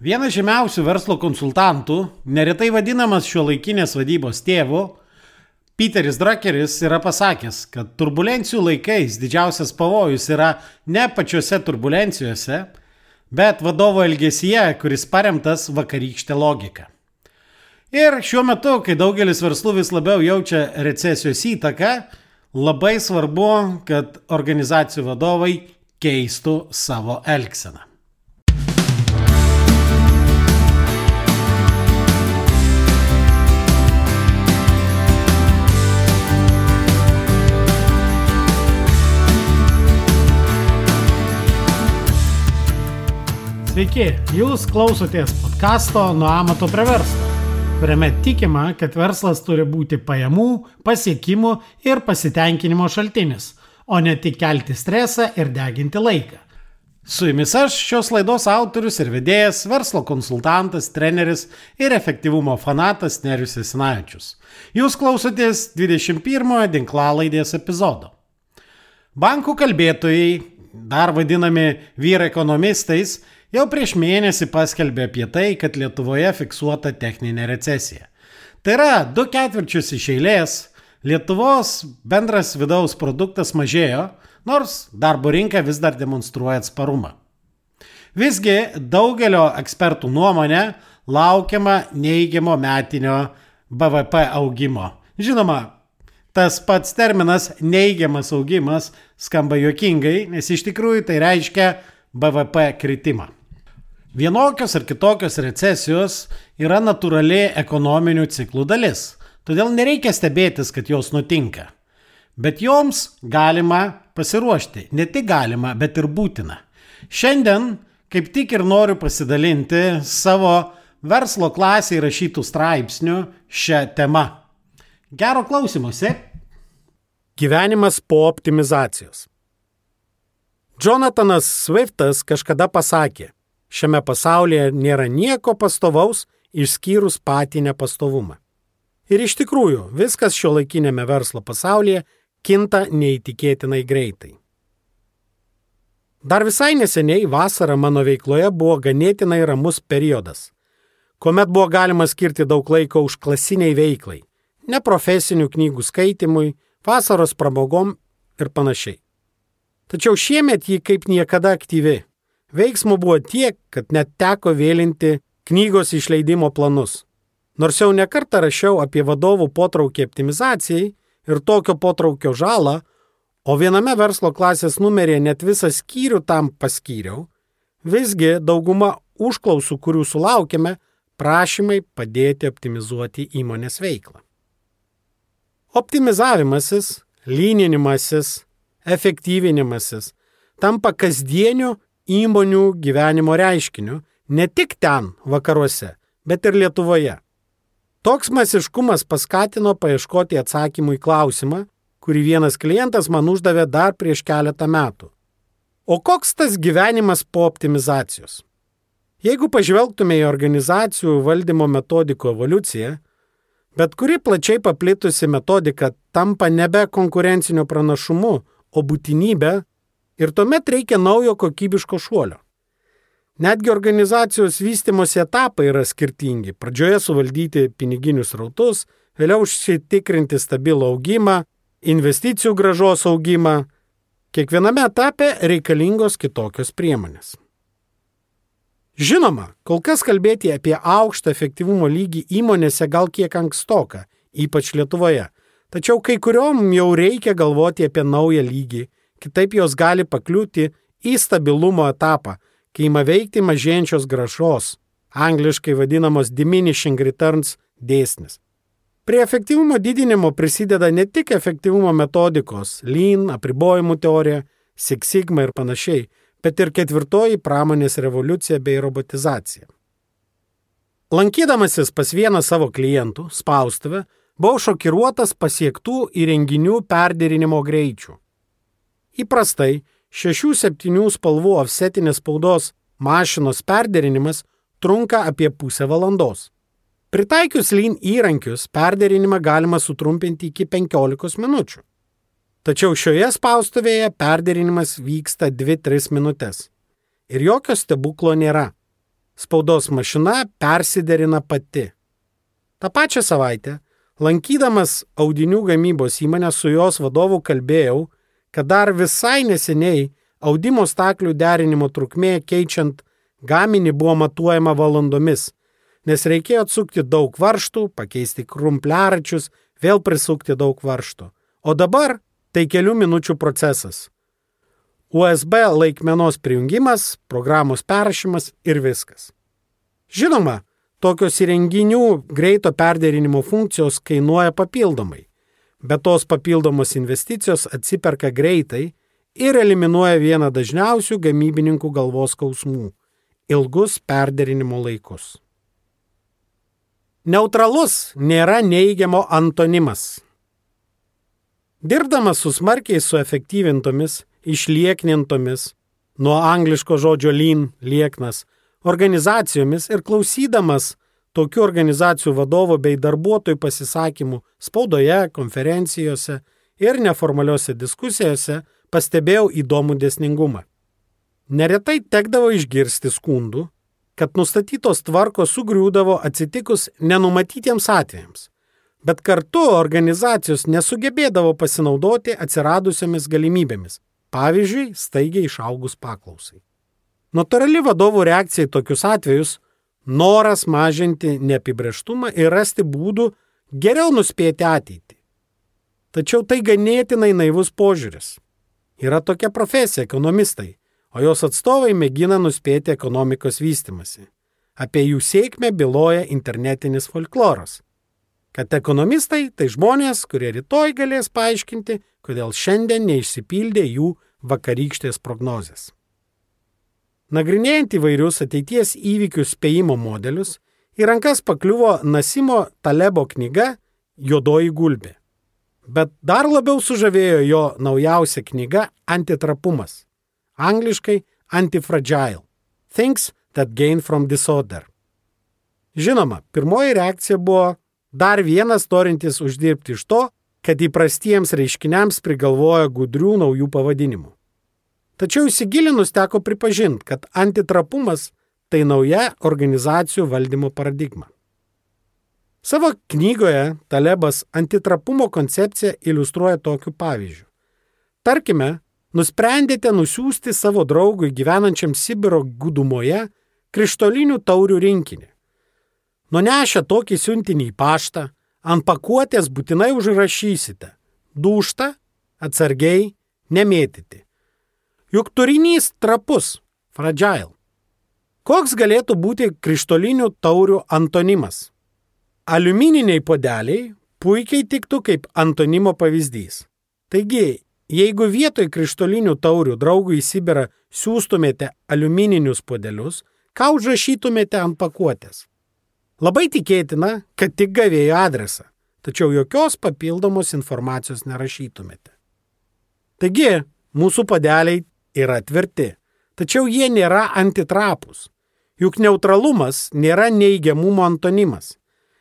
Vienas žymiausių verslo konsultantų, neretai vadinamas šio laikinės vadybos tėvu, Peteris Druckeris yra pasakęs, kad turbulencijų laikais didžiausias pavojus yra ne pačiose turbulencijose, bet vadovo elgesyje, kuris paremtas vakarykštė logika. Ir šiuo metu, kai daugelis verslų vis labiau jaučia recesijos įtaką, labai svarbu, kad organizacijų vadovai keistų savo elgseną. Sveiki, jūs klausotės podkasto Nuo amato prie verslo, kuriame tikima, kad verslas turi būti pajamų, pasiekimų ir pasitenkinimo šaltinis, o ne tik kelti stresą ir deginti laiką. Su jumis aš, šios laidos autorius ir vedėjas, verslo konsultantas, treneris ir efektyvumo fanatas Nerius Esinavičius. Jūs klausotės 21-ojo dinklalaidės epizodo. Bankų kalbėtojai, dar vadinami vyrai ekonomistais, jau prieš mėnesį paskelbė apie tai, kad Lietuvoje fiksuota techninė recesija. Tai yra, du ketvirčius iš eilės Lietuvos bendras vidaus produktas mažėjo, nors darbo rinka vis dar demonstruoja atsparumą. Visgi daugelio ekspertų nuomonė laukiama neigiamo metinio BVP augimo. Žinoma, tas pats terminas neigiamas augimas skamba juokingai, nes iš tikrųjų tai reiškia BVP kritimą. Vienokios ar kitokios recesijos yra natūrali ekonominių ciklų dalis, todėl nereikia stebėtis, kad jos nutinka. Bet joms galima pasiruošti, ne tik galima, bet ir būtina. Šiandien kaip tik ir noriu pasidalinti savo verslo klasėje rašytų straipsnių šią temą. Gero klausimuose. Gyvenimas po optimizacijos. Jonathanas Swiftas kažkada pasakė, Šiame pasaulyje nėra nieko pastovaus išskyrus patį nepastovumą. Ir iš tikrųjų, viskas šio laikinėme verslo pasaulyje kinta neįtikėtinai greitai. Dar visai neseniai vasara mano veikloje buvo ganėtinai ramus periodas, kuomet buvo galima skirti daug laiko už klasiniai veiklai, neprofesinių knygų skaitimui, vasaros pramogom ir panašiai. Tačiau šiemet ji kaip niekada aktyvi Veiksmų buvo tiek, kad net teko vėlinti knygos išleidimo planus. Nors jau nekartą rašiau apie vadovų potraukį optimizacijai ir tokio potraukio žalą, o viename verslo klasės numeryje net visą skyrių tam paskyriau, visgi dauguma užklausų, kurių sulaukėme, prašymai padėti optimizuoti įmonės veiklą. Optimizavimasis, lyninimasis, efektyvinimasis tampa kasdieniu įmonių gyvenimo reiškiniu ne tik ten, vakaruose, bet ir Lietuvoje. Toks masiškumas paskatino paieškoti atsakymų į klausimą, kurį vienas klientas man uždavė dar prieš keletą metų. O koks tas gyvenimas po optimizacijos? Jeigu pažvelgtume į organizacijų valdymo metodikų evoliuciją, bet kuri plačiai paplitusi metodika tampa nebe konkurencinio pranašumu, o būtinybė Ir tuomet reikia naujo kokybiško šuolio. Netgi organizacijos vystimosi etapai yra skirtingi. Pradžioje suvaldyti piniginius rautus, vėliau užsitikrinti stabilų augimą, investicijų gražos augimą. Kiekviename etape reikalingos kitokios priemonės. Žinoma, kol kas kalbėti apie aukštą efektyvumo lygį įmonėse gal kiek ankstoka, ypač Lietuvoje. Tačiau kai kuriuom jau reikia galvoti apie naują lygį kitaip jos gali pakliūti į stabilumo etapą, kai ima veikti mažėjančios gražos, angliškai vadinamos diminishing returns dėsnis. Prie efektyvumo didinimo prisideda ne tik efektyvumo metodikos, lean, apribojimų teorija, Six Sigma ir panašiai, bet ir ketvirtoji pramonės revoliucija bei robotizacija. Lankydamasis pas vieną savo klientų, spaustuvę, buvau šokiruotas pasiektų įrenginių perderinimo greičių. Įprastai 6-7 spalvų offsetinės spaudos mašinos perderinimas trunka apie pusę valandos. Pritaikius lean įrankius, perderinimą galima sutrumpinti iki 15 minučių. Tačiau šioje spaustuvėje perderinimas vyksta 2-3 minutės. Ir jokio stebuklo nėra. spaudos mašina persiderina pati. Ta pačią savaitę, lankydamas audinių gamybos įmonę su jos vadovu kalbėjau, kad dar visai neseniai audimo staklių derinimo trukmė keičiant gaminį buvo matuojama valandomis, nes reikėjo atsukti daug varštų, pakeisti krumpliaračius, vėl prisukti daug varštų. O dabar tai kelių minučių procesas. USB laikmenos prijungimas, programos perrašymas ir viskas. Žinoma, tokios įrenginių greito perderinimo funkcijos kainuoja papildomai, bet tos papildomos investicijos atsiperka greitai ir eliminuoja vieną dažniausių gamybininkų galvos skausmų - ilgus perderinimo laikus. Neutralus nėra neigiamo antonimas. Dirbdamas su smarkiai suefektyvintomis, išlieknintomis, nuo angliško žodžio lean lieknas, organizacijomis ir klausydamas tokių organizacijų vadovų bei darbuotojų pasisakymų spaudoje, konferencijose ir neformaliuose diskusijose, pastebėjau įdomų desningumą. Neretai tekdavo išgirsti skundų, kad nustatytos tvarkos sugriūdavo atsitikus nenumatytiems atvejams, bet kartu organizacijos nesugebėdavo pasinaudoti atsiradusiamis galimybėmis, pavyzdžiui, staigiai išaugus paklausai. Natūrali vadovų reakcija į tokius atvejus - noras mažinti neapibrieštumą ir rasti būdų geriau nuspėti ateitį. Tačiau tai ganėtinai naivus požiūris. Yra tokia profesija - ekonomistai o jos atstovai mėgina nuspėti ekonomikos vystimasi. Apie jų sėkmę byloja internetinis folkloras. Kad ekonomistai tai žmonės, kurie rytoj galės paaiškinti, kodėl šiandien neišsipildė jų vakarykštės prognozės. Nagrinėjant įvairius ateities įvykių spėjimo modelius, į rankas pakliuvo Nasimo Talebo knyga Jodoji gulbė. Bet dar labiau sužavėjo jo naujausia knyga Antitrapumas angliškai antifragile - things that gain from disorder. Žinoma, pirmoji reakcija buvo dar vienas norintis uždirbti iš to, kad įprastiems reiškiniams prigalvoja gudrių naujų pavadinimų. Tačiau įsigilinus teko pripažinti, kad antitrapumas tai nauja organizacijų valdymo paradigma. Savo knygoje Talebas antitrapumo koncepciją iliustruoja tokiu pavyzdžiu. Tarkime, nusprendėte nusiųsti savo draugui gyvenančiam Sibiro gudumoje krištolinių taurių rinkinį. Nunešę tokį siuntinį į paštą, ant pakuotės būtinai užrašysite - dušta, atsargiai, nemėtyti. Juk turinys trapus - fragile. Koks galėtų būti krištolinių taurių antonimas? Aliumininiai podeliai puikiai tiktų kaip antonimo pavyzdys. Taigi, Jeigu vietoj krištolinių taurių draugui į Sibirą siūstumėte aliumininius podelius, ką užrašytumėte ant pakuotės? Labai tikėtina, kad tik gavėjo adresą, tačiau jokios papildomos informacijos nerašytumėte. Taigi, mūsų podeliai yra tvirti, tačiau jie nėra antitrapus. Juk neutralumas nėra neigiamumo antonimas.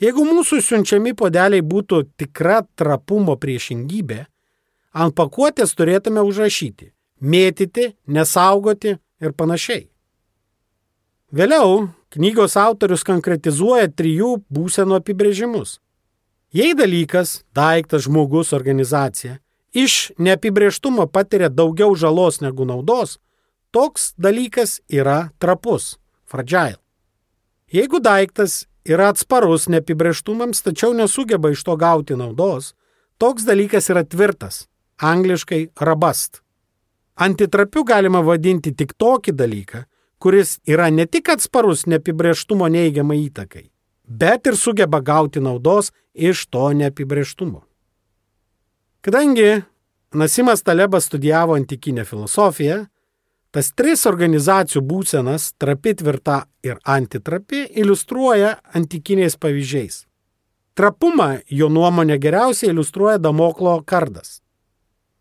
Jeigu mūsų siunčiami podeliai būtų tikra trapumo priešingybė, ant pakuotės turėtume užrašyti - mėtyti, nesaugoti ir panašiai. Vėliau knygos autorius konkretizuoja trijų būsenų apibrėžimus. Jei dalykas, daiktas, žmogus, organizacija iš neapibrieštumo patiria daugiau žalos negu naudos, toks dalykas yra trapus - fragile. Jeigu daiktas yra atsparus neapibrieštumams, tačiau nesugeba iš to gauti naudos, toks dalykas yra tvirtas angliškai rabast. Antitrapiu galima vadinti tik tokį dalyką, kuris yra ne tik atsparus neapibrieštumo neigiamai įtakai, bet ir sugeba gauti naudos iš to neapibrieštumo. Kadangi Nasimas Talebas studijavo antikinę filosofiją, tas tris organizacijų būsenas - trapi, tvirta ir antitrapi - iliustruoja antikiniais pavyzdžiais. Trapumą jo nuomonė geriausiai iliustruoja Damoklo kardas.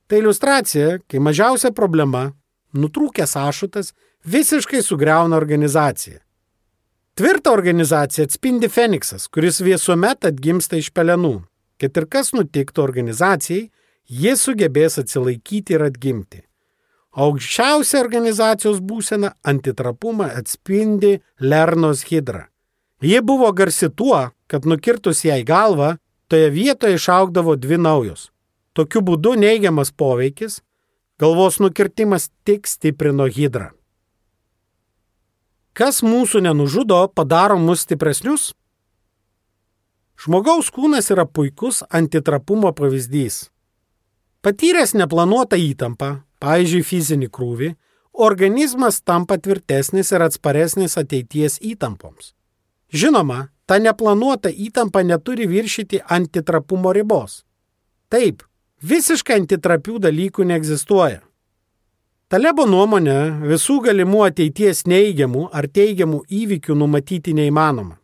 Tai iliustracija, kai mažiausia problema, nutrūkęs ašutas, visiškai sugriauna organizaciją. Tvirtą organizaciją atspindi Feniksas, kuris visuomet atgimsta iš pelenų. Kad ir kas nutiktų organizacijai, jie sugebės atsilaikyti ir atgimti. aukščiausia organizacijos būsena antitrapumą atspindi Lernos hidra. Ji buvo garsi tuo, kad nukirtus jai galvą, toje vietoje išaugdavo dvi naujos. Tokiu būdu neigiamas poveikis, galvos nukirtimas tik stiprino hidrą. Kas mūsų nenužudo, padaro mus stipresnius? Žmogaus kūnas yra puikus antitrapumo pavyzdys. Patyręs neplanuotą įtampą, pavyzdžiui fizinį krūvį, organizmas tampa tvirtesnis ir atsparesnis ateities įtampoms. Žinoma, ta neplanuota įtampa neturi viršyti antitrapumo ribos. Taip, visiškai antitrapių dalykų neegzistuoja. Talebo nuomonė visų galimų ateities neigiamų ar teigiamų įvykių numatyti neįmanoma.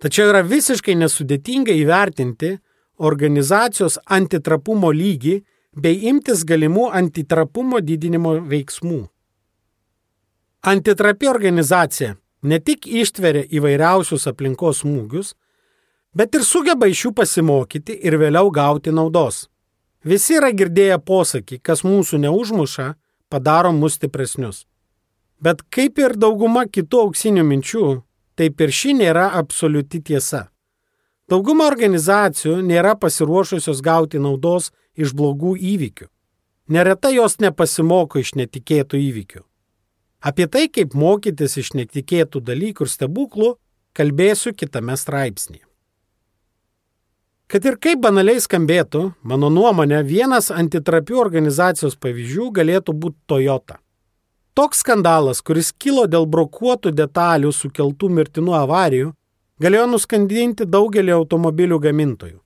Tačiau yra visiškai nesudėtinga įvertinti organizacijos antitrapumo lygį bei imtis galimų antitrapumo didinimo veiksmų. Antitrapi organizacija ne tik ištveria įvairiausius aplinkos smūgius, bet ir sugeba iš jų pasimokyti ir vėliau gauti naudos. Visi yra girdėję posakį, kas mūsų neužmuša, padaro mus stipresnius. Bet kaip ir dauguma kitų auksinių minčių, taip ir ši nėra absoliuti tiesa. Dauguma organizacijų nėra pasiruošusios gauti naudos iš blogų įvykių. Neretai jos nepasimoko iš netikėtų įvykių. Apie tai, kaip mokytis iš netikėtų dalykų ir stebuklų, kalbėsiu kitame straipsnėje. Kad ir kaip banaliai skambėtų, mano nuomonė, vienas antitrapių organizacijos pavyzdžių galėtų būti Toyota. Toks skandalas, kuris kilo dėl brokuotų detalių sukeltų mirtinų avarijų, galėjo nuskandinti daugelį automobilių gamintojų.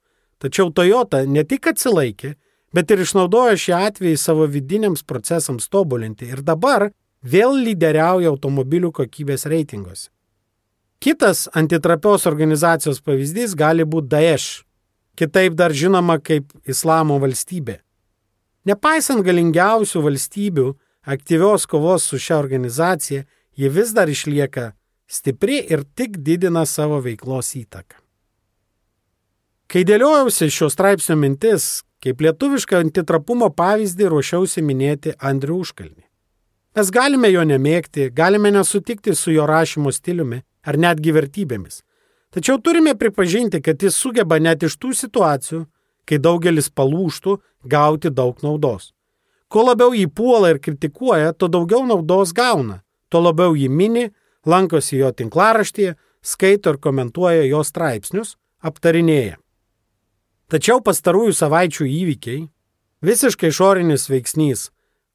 Tačiau Toyota ne tik atsilaikė, bet ir išnaudojo šį atvejį savo vidiniams procesams tobulinti ir dabar vėl lyderiauja automobilių kokybės reitinguose. Kitas antitrapios organizacijos pavyzdys gali būti Daesh, kitaip dar žinoma kaip Islamo valstybė. Nepaisant galingiausių valstybių aktyvios kovos su šia organizacija, ji vis dar išlieka stipri ir tik didina savo veiklos įtaką. Kai dėliojausi šio straipsnio mintis, kaip lietuvišką antitrapumo pavyzdį ruošiausi minėti Andrių Užkalnį. Mes galime jo nemėgti, galime nesutikti su jo rašymo stiliumi ar netgi vertybėmis. Tačiau turime pripažinti, kad jis sugeba net iš tų situacijų, kai daugelis palūštų, gauti daug naudos. Kuo labiau jį puola ir kritikuoja, tuo daugiau naudos gauna, tuo labiau jį mini, lankosi jo tinklaraštyje, skaito ir komentuoja jo straipsnius, aptarinėja. Tačiau pastarųjų savaičių įvykiai, visiškai išorinis veiksnys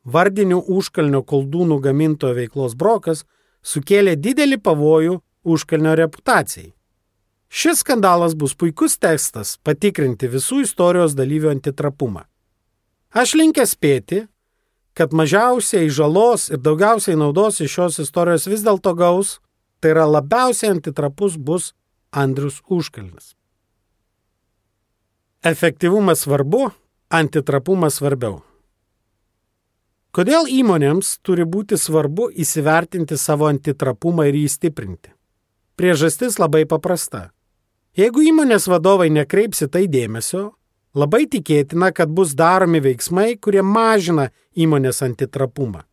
vardinių užkalnio koldūnų gamintojo veiklos brokas sukėlė didelį pavojų užkalnio reputacijai. Šis skandalas bus puikus tekstas patikrinti visų istorijos dalyvių antitrapumą. Aš linkęs spėti, kad mažiausiai žalos ir daugiausiai naudos iš šios istorijos vis dėlto gaus, tai yra labiausiai antitrapus bus Andrius Užkalnis. Efektyvumas svarbu, antitrapumas svarbiau. Kodėl įmonėms turi būti svarbu įsivertinti savo antitrapumą ir jį stiprinti? Priežastis labai paprasta. Jeigu įmonės vadovai nekreips į tai dėmesio, labai tikėtina, kad bus daromi veiksmai, kurie mažina įmonės antitrapumą.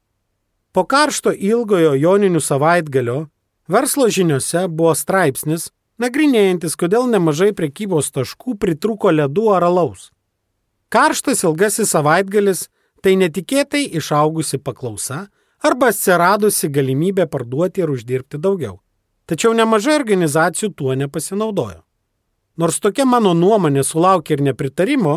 Po karšto ilgojo joninių savaitgalio verslo žiniuose buvo straipsnis, nagrinėjantis, kodėl nemažai prekybos taškų pritruko ledų ar alaus. Karštas ilgasis savaitgalis tai netikėtai išaugusi paklausa arba atsiradusi galimybė parduoti ir uždirbti daugiau. Tačiau nemažai organizacijų tuo nepasinaudojo. Nors tokia mano nuomonė sulaukė ir nepritarimo,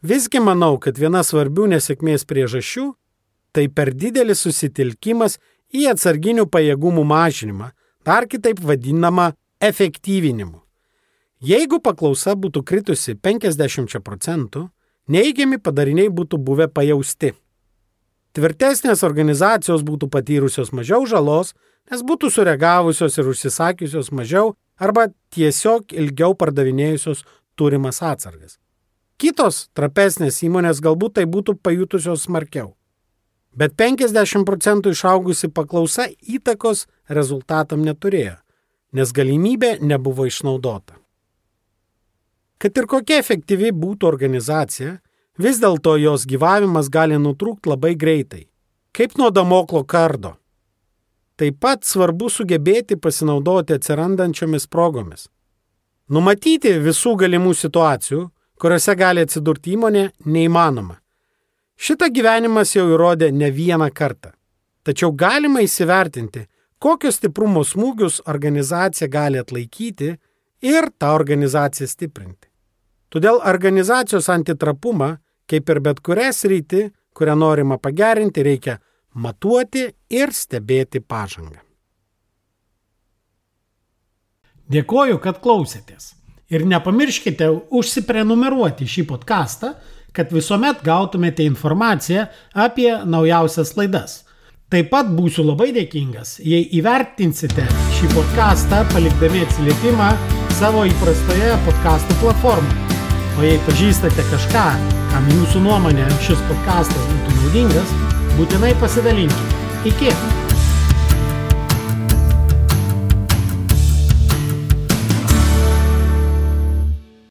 visgi manau, kad viena svarbių nesėkmės priežasčių - tai per didelis susitelkimas į atsarginių pajėgumų mažinimą, dar kitaip vadinamą efektyvinimu. Jeigu paklausa būtų kritusi 50 procentų, neigiami padariniai būtų buvę pajausti. Tvirtesnės organizacijos būtų patyrusios mažiau žalos, nes būtų sureagavusios ir užsisakiusios mažiau arba tiesiog ilgiau pardavinėjusios turimas atsargas. Kitos trapesnės įmonės galbūt tai būtų pajutusios smarkiau. Bet 50 procentų išaugusi paklausa įtakos rezultatam neturėjo, nes galimybė nebuvo išnaudota. Kad ir kokia efektyvi būtų organizacija, vis dėlto jos gyvavimas gali nutrūkti labai greitai. kaip nuo damoklo kardo. Taip pat svarbu sugebėti pasinaudoti atsirandančiomis progomis. Numatyti visų galimų situacijų, kuriuose gali atsidurti įmonė, neįmanoma. Šitą gyvenimas jau įrodė ne vieną kartą. Tačiau galima įsivertinti, kokius stiprumo smūgius organizacija gali atlaikyti ir tą organizaciją stiprinti. Todėl organizacijos antitrapumą, kaip ir bet kurią sritį, kurią norima pagerinti, reikia matuoti ir stebėti pažangą. Dėkoju, kad klausėtės. Ir nepamirškite užsiprenumeruoti šį podcastą, kad visuomet gautumėte informaciją apie naujausias laidas. Taip pat būsiu labai dėkingas, jei įvertinsite šį podcastą palikdami atsiliepimą savo įprastoje podcastų platformoje. O jei pažįstate kažką, kam jūsų nuomonė šis podcastas būtų naudingas, būtinai pasidalinkite. Iki!